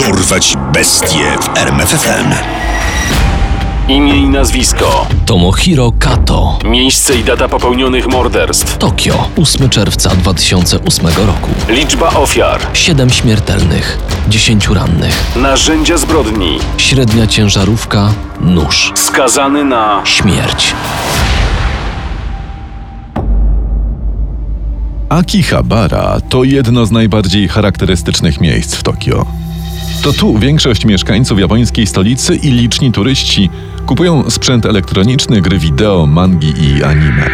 Dorwać bestie w RMFFM. Imię i nazwisko. Tomohiro Kato. Miejsce i data popełnionych morderstw. Tokio, 8 czerwca 2008 roku. Liczba ofiar. 7 śmiertelnych, 10 rannych. Narzędzia zbrodni. Średnia ciężarówka, nóż. Skazany na Śmierć. Akihabara to jedno z najbardziej charakterystycznych miejsc w Tokio. To tu większość mieszkańców japońskiej stolicy i liczni turyści kupują sprzęt elektroniczny, gry wideo, mangi i anime.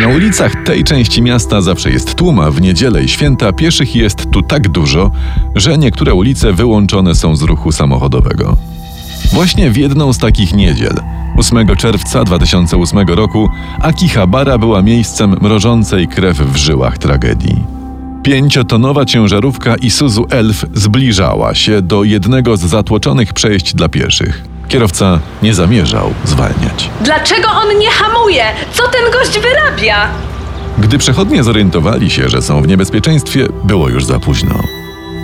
Na ulicach tej części miasta zawsze jest tłum, a w niedzielę i święta pieszych jest tu tak dużo, że niektóre ulice wyłączone są z ruchu samochodowego. Właśnie w jedną z takich niedziel, 8 czerwca 2008 roku, Akihabara była miejscem mrożącej krew w żyłach tragedii. Pięciotonowa ciężarówka Isuzu Elf zbliżała się do jednego z zatłoczonych przejść dla pieszych. Kierowca nie zamierzał zwalniać. Dlaczego on nie hamuje? Co ten gość wyrabia? Gdy przechodnie zorientowali się, że są w niebezpieczeństwie, było już za późno.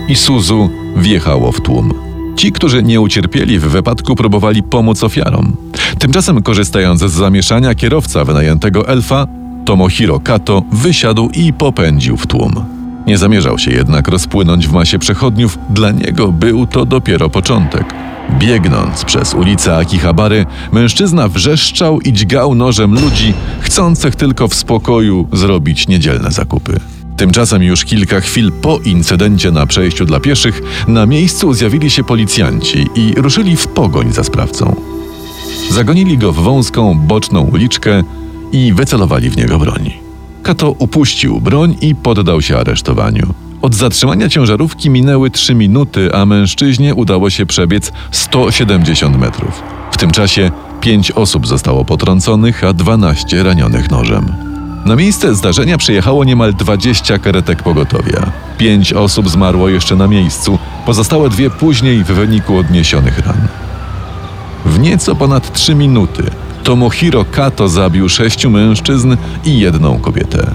Isuzu wjechało w tłum. Ci, którzy nie ucierpieli w wypadku, próbowali pomóc ofiarom. Tymczasem, korzystając z zamieszania, kierowca wynajętego elfa, Tomohiro Kato, wysiadł i popędził w tłum. Nie zamierzał się jednak rozpłynąć w masie przechodniów, dla niego był to dopiero początek. Biegnąc przez ulicę Akihabary, mężczyzna wrzeszczał i dźgał nożem ludzi, chcących tylko w spokoju zrobić niedzielne zakupy. Tymczasem już kilka chwil po incydencie na przejściu dla pieszych na miejscu zjawili się policjanci i ruszyli w pogoń za sprawcą. Zagonili go w wąską, boczną uliczkę i wycelowali w niego broń. Kato upuścił broń i poddał się aresztowaniu. Od zatrzymania ciężarówki minęły 3 minuty, a mężczyźnie udało się przebiec 170 metrów. W tym czasie 5 osób zostało potrąconych, a 12 ranionych nożem. Na miejsce zdarzenia przyjechało niemal 20 karetek pogotowia. 5 osób zmarło jeszcze na miejscu, pozostałe dwie później w wyniku odniesionych ran. W nieco ponad 3 minuty Tomohiro Kato zabił sześciu mężczyzn i jedną kobietę.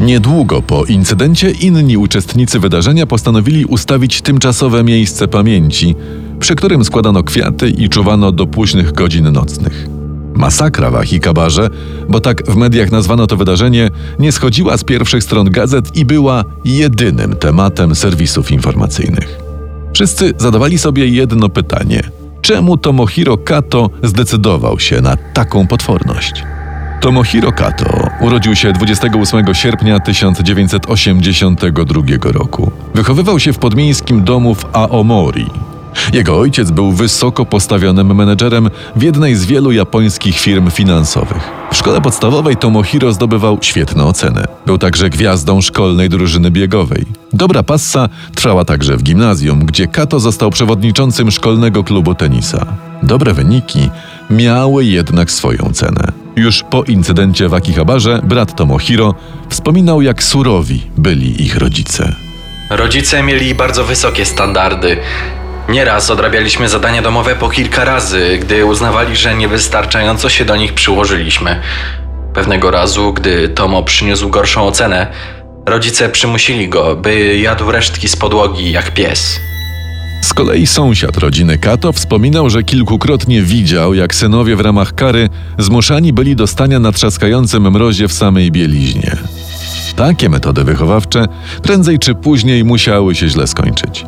Niedługo po incydencie inni uczestnicy wydarzenia postanowili ustawić tymczasowe miejsce pamięci, przy którym składano kwiaty i czuwano do późnych godzin nocnych. Masakra w Achikabarze, bo tak w mediach nazwano to wydarzenie, nie schodziła z pierwszych stron gazet i była jedynym tematem serwisów informacyjnych. Wszyscy zadawali sobie jedno pytanie: czemu Tomohiro Kato zdecydował się na taką potworność? Tomohiro Kato urodził się 28 sierpnia 1982 roku. Wychowywał się w podmiejskim domu w Aomori. Jego ojciec był wysoko postawionym menedżerem w jednej z wielu japońskich firm finansowych. W szkole podstawowej Tomohiro zdobywał świetne oceny. Był także gwiazdą szkolnej drużyny biegowej. Dobra passa trwała także w gimnazjum, gdzie Kato został przewodniczącym szkolnego klubu tenisa. Dobre wyniki miały jednak swoją cenę. Już po incydencie w Akihabarze brat Tomohiro wspominał, jak surowi byli ich rodzice. Rodzice mieli bardzo wysokie standardy. Nieraz odrabialiśmy zadania domowe po kilka razy, gdy uznawali, że niewystarczająco się do nich przyłożyliśmy. Pewnego razu, gdy Tomo przyniósł gorszą ocenę, rodzice przymusili go, by jadł resztki z podłogi jak pies. Z kolei sąsiad rodziny Kato wspominał, że kilkukrotnie widział, jak synowie w ramach kary zmuszani byli do stania na trzaskającym mrozie w samej bieliźnie. Takie metody wychowawcze prędzej czy później musiały się źle skończyć.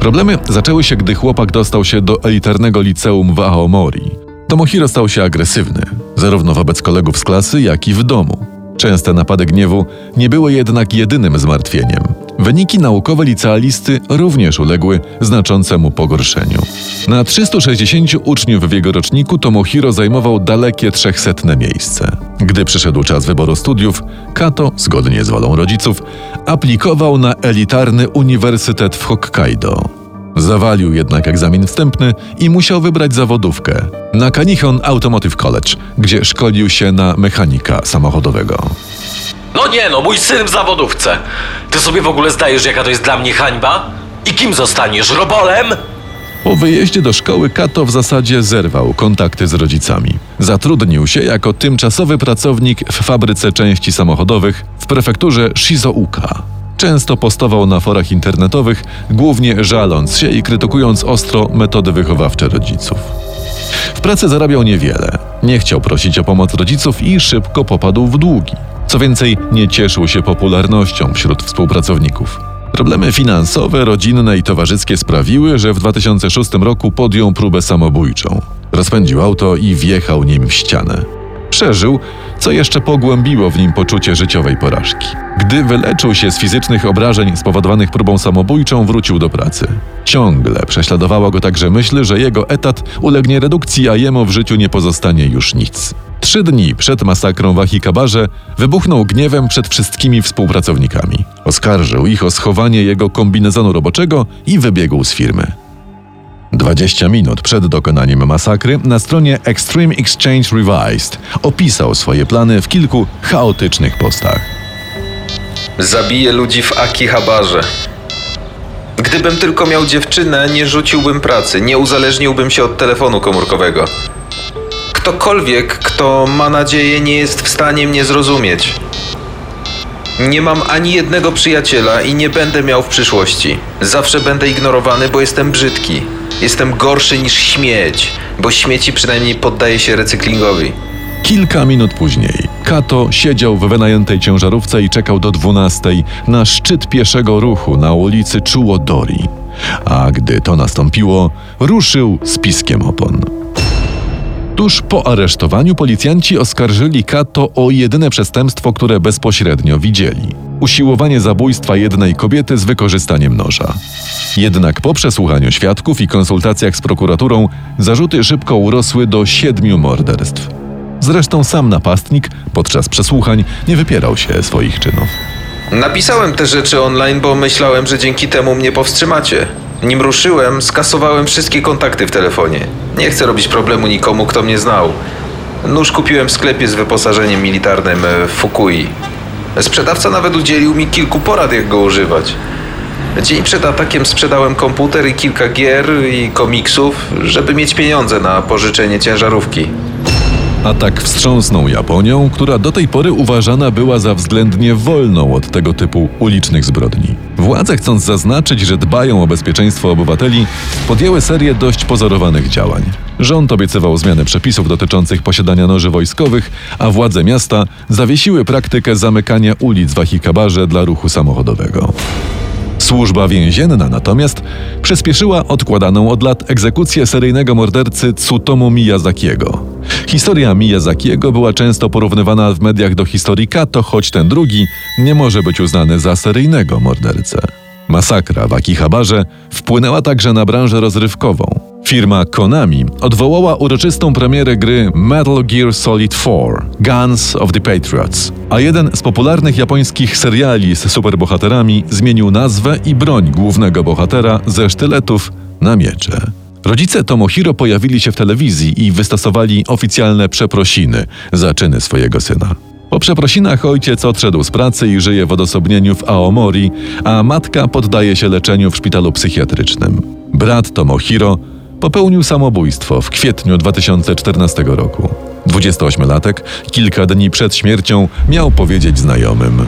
Problemy zaczęły się, gdy chłopak dostał się do elitarnego liceum w Aomori. Tomohiro stał się agresywny, zarówno wobec kolegów z klasy, jak i w domu. Częste napady gniewu nie były jednak jedynym zmartwieniem. Wyniki naukowe licealisty również uległy znaczącemu pogorszeniu. Na 360 uczniów w jego roczniku Tomohiro zajmował dalekie 300 miejsce. Gdy przyszedł czas wyboru studiów, Kato, zgodnie z wolą rodziców, aplikował na elitarny uniwersytet w Hokkaido. Zawalił jednak egzamin wstępny i musiał wybrać zawodówkę na Kanihon Automotive College, gdzie szkolił się na mechanika samochodowego. No nie no, mój syn w zawodówce. Ty sobie w ogóle zdajesz, jaka to jest dla mnie hańba? I kim zostaniesz? Robolem? Po wyjeździe do szkoły Kato w zasadzie zerwał kontakty z rodzicami. Zatrudnił się jako tymczasowy pracownik w fabryce części samochodowych w prefekturze Shizouka. Często postował na forach internetowych, głównie żaląc się i krytykując ostro metody wychowawcze rodziców. W pracy zarabiał niewiele, nie chciał prosić o pomoc rodziców i szybko popadł w długi. Co więcej, nie cieszył się popularnością wśród współpracowników. Problemy finansowe, rodzinne i towarzyskie sprawiły, że w 2006 roku podjął próbę samobójczą. Rozpędził auto i wjechał nim w ścianę. Przeżył, co jeszcze pogłębiło w nim poczucie życiowej porażki. Gdy wyleczył się z fizycznych obrażeń spowodowanych próbą samobójczą, wrócił do pracy. Ciągle prześladowała go także myśl, że jego etat ulegnie redukcji, a jemu w życiu nie pozostanie już nic. Trzy dni przed masakrą w Achikabarze wybuchnął gniewem przed wszystkimi współpracownikami. Oskarżył ich o schowanie jego kombinezonu roboczego i wybiegł z firmy. 20 minut przed dokonaniem masakry na stronie Extreme Exchange Revised opisał swoje plany w kilku chaotycznych postach. Zabiję ludzi w Akihabarze. Gdybym tylko miał dziewczynę, nie rzuciłbym pracy, nie uzależniłbym się od telefonu komórkowego. Ktokolwiek, kto ma nadzieję, nie jest w stanie mnie zrozumieć. Nie mam ani jednego przyjaciela i nie będę miał w przyszłości. Zawsze będę ignorowany, bo jestem brzydki. Jestem gorszy niż śmieć, bo śmieci przynajmniej poddaje się recyklingowi. Kilka minut później Kato siedział w wynajętej ciężarówce i czekał do 12 na szczyt pieszego ruchu na ulicy Chuodori. A gdy to nastąpiło, ruszył z piskiem opon. Tuż po aresztowaniu policjanci oskarżyli Kato o jedyne przestępstwo, które bezpośrednio widzieli usiłowanie zabójstwa jednej kobiety z wykorzystaniem noża. Jednak po przesłuchaniu świadków i konsultacjach z prokuraturą zarzuty szybko urosły do siedmiu morderstw. Zresztą sam napastnik podczas przesłuchań nie wypierał się swoich czynów. Napisałem te rzeczy online, bo myślałem, że dzięki temu mnie powstrzymacie. Nim ruszyłem, skasowałem wszystkie kontakty w telefonie. Nie chcę robić problemu nikomu, kto mnie znał. Nóż kupiłem w sklepie z wyposażeniem militarnym w Fukui. Sprzedawca nawet udzielił mi kilku porad, jak go używać. Dzień przed atakiem sprzedałem komputer i kilka gier i komiksów, żeby mieć pieniądze na pożyczenie ciężarówki. Atak wstrząsnął Japonią, która do tej pory uważana była za względnie wolną od tego typu ulicznych zbrodni. Władze, chcąc zaznaczyć, że dbają o bezpieczeństwo obywateli, podjęły serię dość pozorowanych działań. Rząd obiecywał zmianę przepisów dotyczących posiadania noży wojskowych, a władze miasta zawiesiły praktykę zamykania ulic w Achikabarze dla ruchu samochodowego. Służba więzienna natomiast przyspieszyła odkładaną od lat egzekucję seryjnego mordercy Tsutomu Miyazakiego. Historia Miyazakiego była często porównywana w mediach do historii Kato, choć ten drugi nie może być uznany za seryjnego mordercę. Masakra w Akihabarze wpłynęła także na branżę rozrywkową. Firma Konami odwołała uroczystą premierę gry Metal Gear Solid 4 Guns of the Patriots, a jeden z popularnych japońskich seriali z superbohaterami zmienił nazwę i broń głównego bohatera ze sztyletów na miecze. Rodzice Tomohiro pojawili się w telewizji i wystosowali oficjalne przeprosiny za czyny swojego syna. Po przeprosinach ojciec odszedł z pracy i żyje w odosobnieniu w Aomori, a matka poddaje się leczeniu w szpitalu psychiatrycznym. Brat Tomohiro popełnił samobójstwo w kwietniu 2014 roku. 28-latek kilka dni przed śmiercią miał powiedzieć znajomym: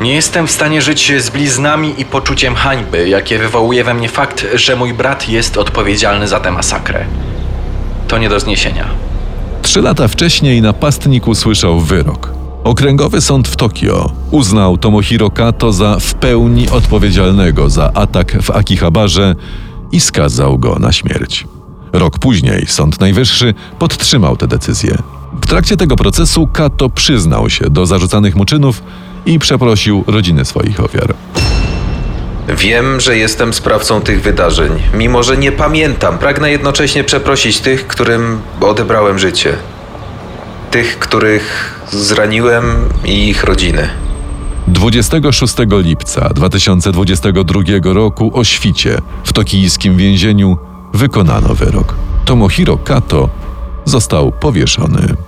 Nie jestem w stanie żyć z bliznami i poczuciem hańby, jakie wywołuje we mnie fakt, że mój brat jest odpowiedzialny za tę masakrę. To nie do zniesienia. Trzy lata wcześniej napastnik usłyszał wyrok. Okręgowy sąd w Tokio uznał Tomohiro Kato za w pełni odpowiedzialnego za atak w Akihabarze i skazał go na śmierć. Rok później Sąd Najwyższy podtrzymał tę decyzję. W trakcie tego procesu Kato przyznał się do zarzucanych mu czynów i przeprosił rodziny swoich ofiar. Wiem, że jestem sprawcą tych wydarzeń. Mimo, że nie pamiętam, pragnę jednocześnie przeprosić tych, którym odebrałem życie. Tych, których zraniłem i ich rodziny. 26 lipca 2022 roku o świcie w tokijskim więzieniu wykonano wyrok. Tomohiro Kato został powieszony.